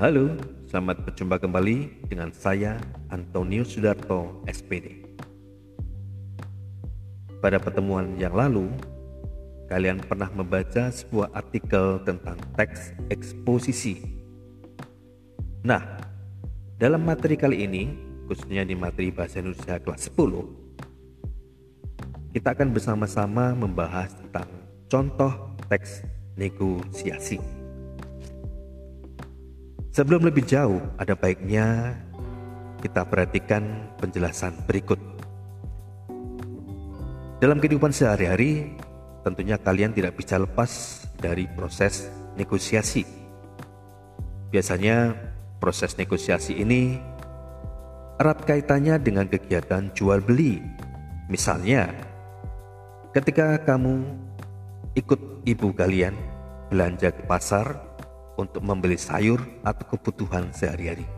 Halo, selamat berjumpa kembali dengan saya Antonio Sudarto, SPD. Pada pertemuan yang lalu, kalian pernah membaca sebuah artikel tentang teks eksposisi. Nah, dalam materi kali ini, khususnya di materi Bahasa Indonesia kelas 10, kita akan bersama-sama membahas tentang contoh teks negosiasi. Sebelum lebih jauh, ada baiknya kita perhatikan penjelasan berikut. Dalam kehidupan sehari-hari, tentunya kalian tidak bisa lepas dari proses negosiasi. Biasanya, proses negosiasi ini erat kaitannya dengan kegiatan jual beli. Misalnya, ketika kamu ikut ibu kalian belanja ke pasar untuk membeli sayur atau kebutuhan sehari-hari.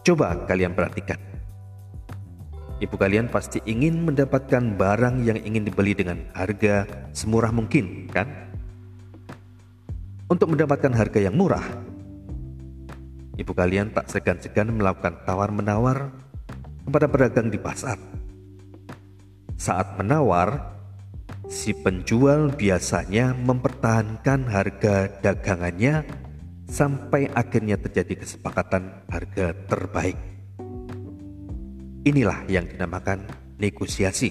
Coba kalian perhatikan. Ibu kalian pasti ingin mendapatkan barang yang ingin dibeli dengan harga semurah mungkin, kan? Untuk mendapatkan harga yang murah, ibu kalian tak segan-segan melakukan tawar-menawar kepada pedagang di pasar. Saat menawar, si penjual biasanya mempertahankan harga dagangannya sampai akhirnya terjadi kesepakatan harga terbaik. Inilah yang dinamakan negosiasi.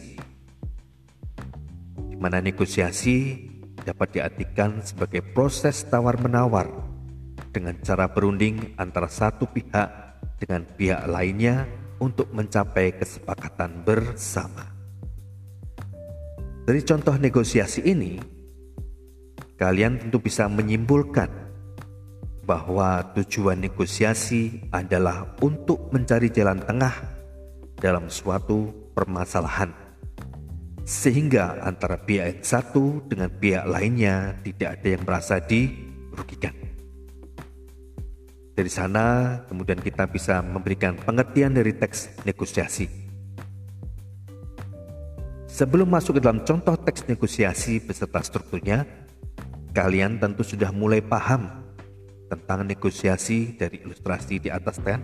Di mana negosiasi dapat diartikan sebagai proses tawar-menawar dengan cara berunding antara satu pihak dengan pihak lainnya untuk mencapai kesepakatan bersama. Dari contoh negosiasi ini, kalian tentu bisa menyimpulkan bahwa tujuan negosiasi adalah untuk mencari jalan tengah dalam suatu permasalahan, sehingga antara pihak yang satu dengan pihak lainnya tidak ada yang merasa dirugikan. Dari sana, kemudian kita bisa memberikan pengertian dari teks negosiasi. Sebelum masuk ke dalam contoh teks negosiasi beserta strukturnya, kalian tentu sudah mulai paham tentang negosiasi dari ilustrasi di atas kan?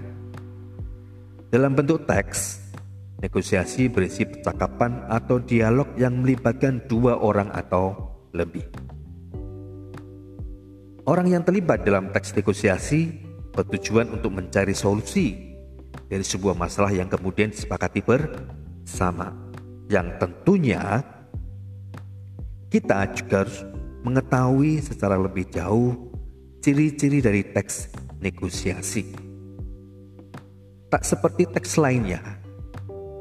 Dalam bentuk teks, negosiasi berisi percakapan atau dialog yang melibatkan dua orang atau lebih. Orang yang terlibat dalam teks negosiasi bertujuan untuk mencari solusi dari sebuah masalah yang kemudian disepakati bersama yang tentunya kita juga harus mengetahui secara lebih jauh ciri-ciri dari teks negosiasi. Tak seperti teks lainnya,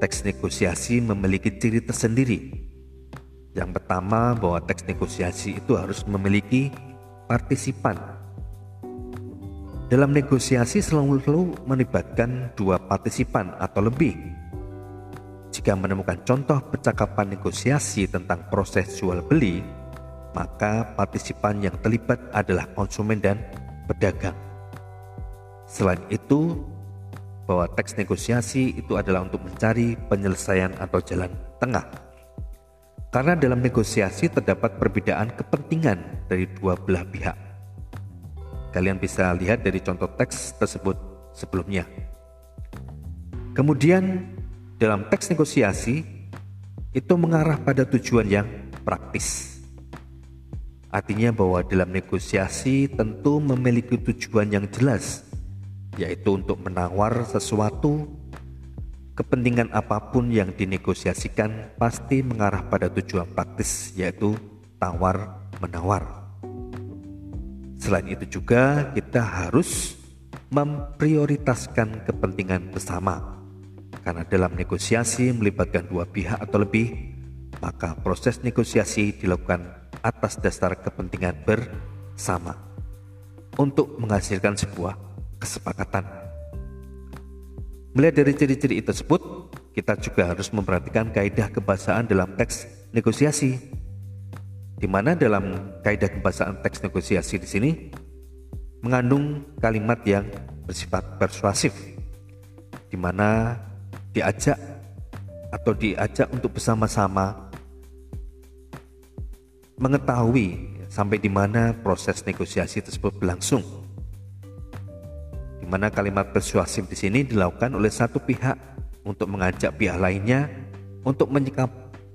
teks negosiasi memiliki ciri tersendiri. Yang pertama bahwa teks negosiasi itu harus memiliki partisipan. Dalam negosiasi selalu melibatkan dua partisipan atau lebih jika menemukan contoh percakapan negosiasi tentang proses jual beli, maka partisipan yang terlibat adalah konsumen dan pedagang. Selain itu, bahwa teks negosiasi itu adalah untuk mencari penyelesaian atau jalan tengah. Karena dalam negosiasi terdapat perbedaan kepentingan dari dua belah pihak. Kalian bisa lihat dari contoh teks tersebut sebelumnya. Kemudian dalam teks negosiasi itu mengarah pada tujuan yang praktis. Artinya bahwa dalam negosiasi tentu memiliki tujuan yang jelas, yaitu untuk menawar sesuatu kepentingan apa pun yang dinegosiasikan pasti mengarah pada tujuan praktis yaitu tawar menawar. Selain itu juga kita harus memprioritaskan kepentingan bersama karena dalam negosiasi melibatkan dua pihak atau lebih, maka proses negosiasi dilakukan atas dasar kepentingan bersama untuk menghasilkan sebuah kesepakatan. Melihat dari ciri-ciri tersebut, kita juga harus memperhatikan kaidah kebahasaan dalam teks negosiasi. Di mana dalam kaidah kebahasaan teks negosiasi di sini mengandung kalimat yang bersifat persuasif di mana diajak atau diajak untuk bersama-sama mengetahui sampai di mana proses negosiasi tersebut berlangsung mana kalimat persuasif di sini dilakukan oleh satu pihak untuk mengajak pihak lainnya untuk menyikap,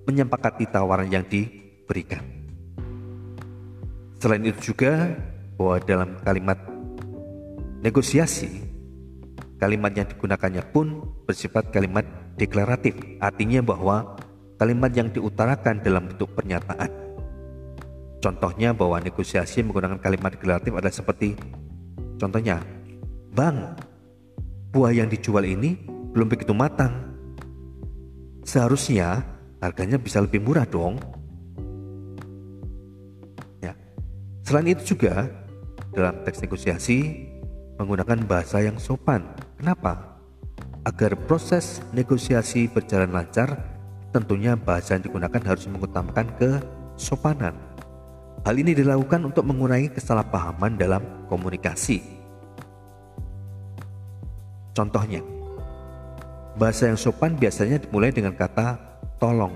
menyepakati tawaran yang diberikan. Selain itu juga bahwa dalam kalimat negosiasi, kalimat yang digunakannya pun bersifat kalimat deklaratif, artinya bahwa kalimat yang diutarakan dalam bentuk pernyataan. Contohnya bahwa negosiasi menggunakan kalimat deklaratif adalah seperti contohnya, Bang, buah yang dijual ini belum begitu matang. Seharusnya harganya bisa lebih murah dong. Ya. Selain itu juga dalam teks negosiasi menggunakan bahasa yang sopan. Kenapa? Agar proses negosiasi berjalan lancar tentunya bahasa yang digunakan harus mengutamakan kesopanan. Hal ini dilakukan untuk mengurangi kesalahpahaman dalam komunikasi. Contohnya, bahasa yang sopan biasanya dimulai dengan kata tolong,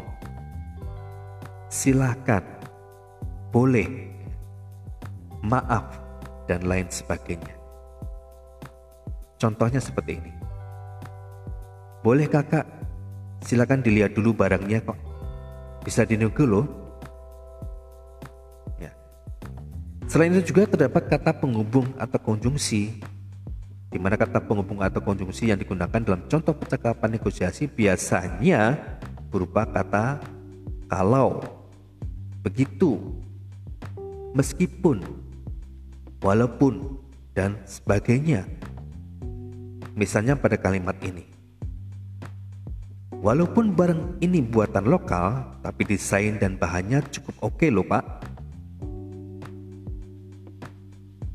silakan, boleh, maaf, dan lain sebagainya. Contohnya seperti ini. Boleh kakak silakan dilihat dulu barangnya kok. Bisa dinego loh. Ya. Selain itu juga terdapat kata penghubung atau konjungsi di mana kata penghubung atau konjungsi yang digunakan dalam contoh percakapan negosiasi biasanya berupa kata kalau, begitu, meskipun, walaupun, dan sebagainya. Misalnya pada kalimat ini. Walaupun barang ini buatan lokal, tapi desain dan bahannya cukup oke okay loh pak.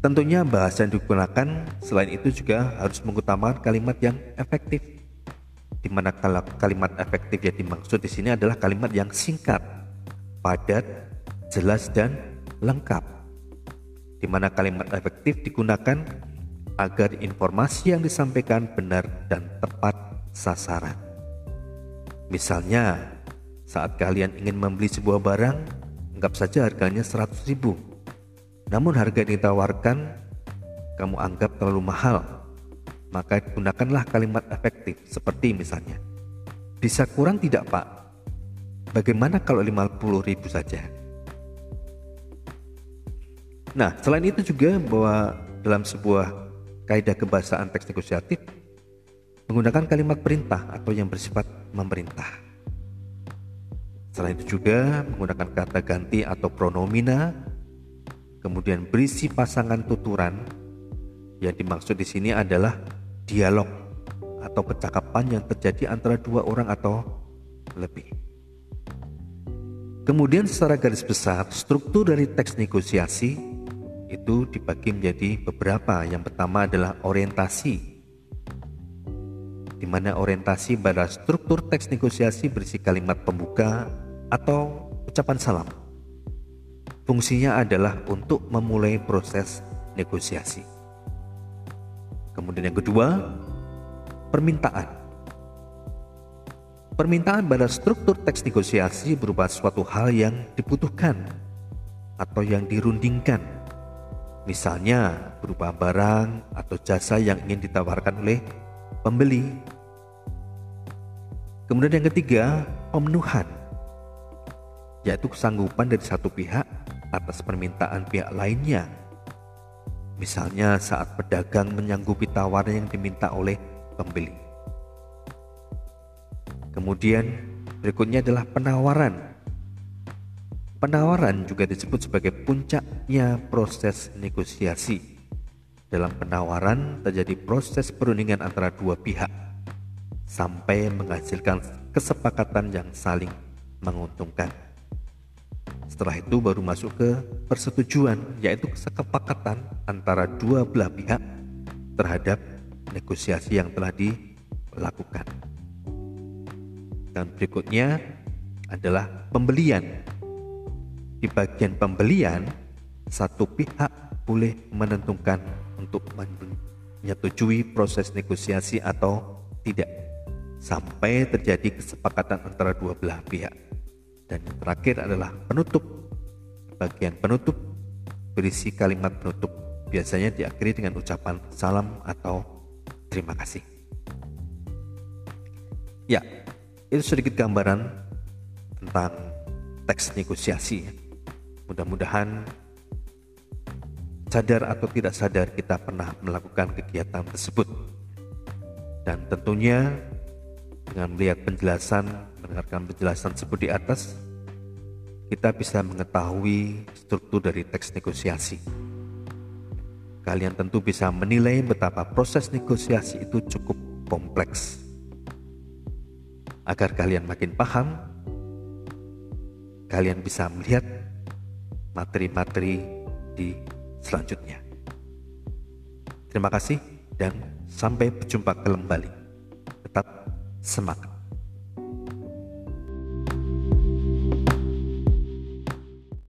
Tentunya bahasa yang digunakan selain itu juga harus mengutamakan kalimat yang efektif. Di mana kalimat efektif yang dimaksud di sini adalah kalimat yang singkat, padat, jelas dan lengkap. Di mana kalimat efektif digunakan agar informasi yang disampaikan benar dan tepat sasaran. Misalnya, saat kalian ingin membeli sebuah barang, anggap saja harganya 100 ribu. Namun harga yang ditawarkan kamu anggap terlalu mahal. Maka gunakanlah kalimat efektif seperti misalnya, bisa kurang tidak pak? Bagaimana kalau 50 ribu saja? Nah, selain itu juga bahwa dalam sebuah kaidah kebahasaan teks negosiatif menggunakan kalimat perintah atau yang bersifat memerintah. Selain itu juga menggunakan kata ganti atau pronomina, kemudian berisi pasangan tuturan. Yang dimaksud di sini adalah dialog atau percakapan yang terjadi antara dua orang atau lebih. Kemudian secara garis besar, struktur dari teks negosiasi itu dibagi menjadi beberapa. Yang pertama adalah orientasi di mana orientasi pada struktur teks negosiasi berisi kalimat pembuka atau ucapan salam. Fungsinya adalah untuk memulai proses negosiasi. Kemudian yang kedua, permintaan. Permintaan pada struktur teks negosiasi berupa suatu hal yang dibutuhkan atau yang dirundingkan. Misalnya berupa barang atau jasa yang ingin ditawarkan oleh pembeli. Kemudian yang ketiga, pemenuhan, yaitu kesanggupan dari satu pihak atas permintaan pihak lainnya. Misalnya saat pedagang menyanggupi tawaran yang diminta oleh pembeli. Kemudian berikutnya adalah penawaran. Penawaran juga disebut sebagai puncaknya proses negosiasi. Dalam penawaran terjadi proses perundingan antara dua pihak sampai menghasilkan kesepakatan yang saling menguntungkan. Setelah itu baru masuk ke persetujuan yaitu kesepakatan antara dua belah pihak terhadap negosiasi yang telah dilakukan. Dan berikutnya adalah pembelian. Di bagian pembelian, satu pihak boleh menentukan untuk menyetujui proses negosiasi atau tidak sampai terjadi kesepakatan antara dua belah pihak. Dan yang terakhir adalah penutup. Bagian penutup berisi kalimat penutup biasanya diakhiri dengan ucapan salam atau Terima kasih. Ya, itu sedikit gambaran tentang teks negosiasi. Mudah-mudahan sadar atau tidak sadar kita pernah melakukan kegiatan tersebut. Dan tentunya dengan melihat penjelasan, mendengarkan penjelasan tersebut di atas, kita bisa mengetahui struktur dari teks negosiasi. Kalian tentu bisa menilai betapa proses negosiasi itu cukup kompleks Agar kalian makin paham, kalian bisa melihat materi-materi di selanjutnya. Terima kasih dan sampai berjumpa kembali. Tetap semangat.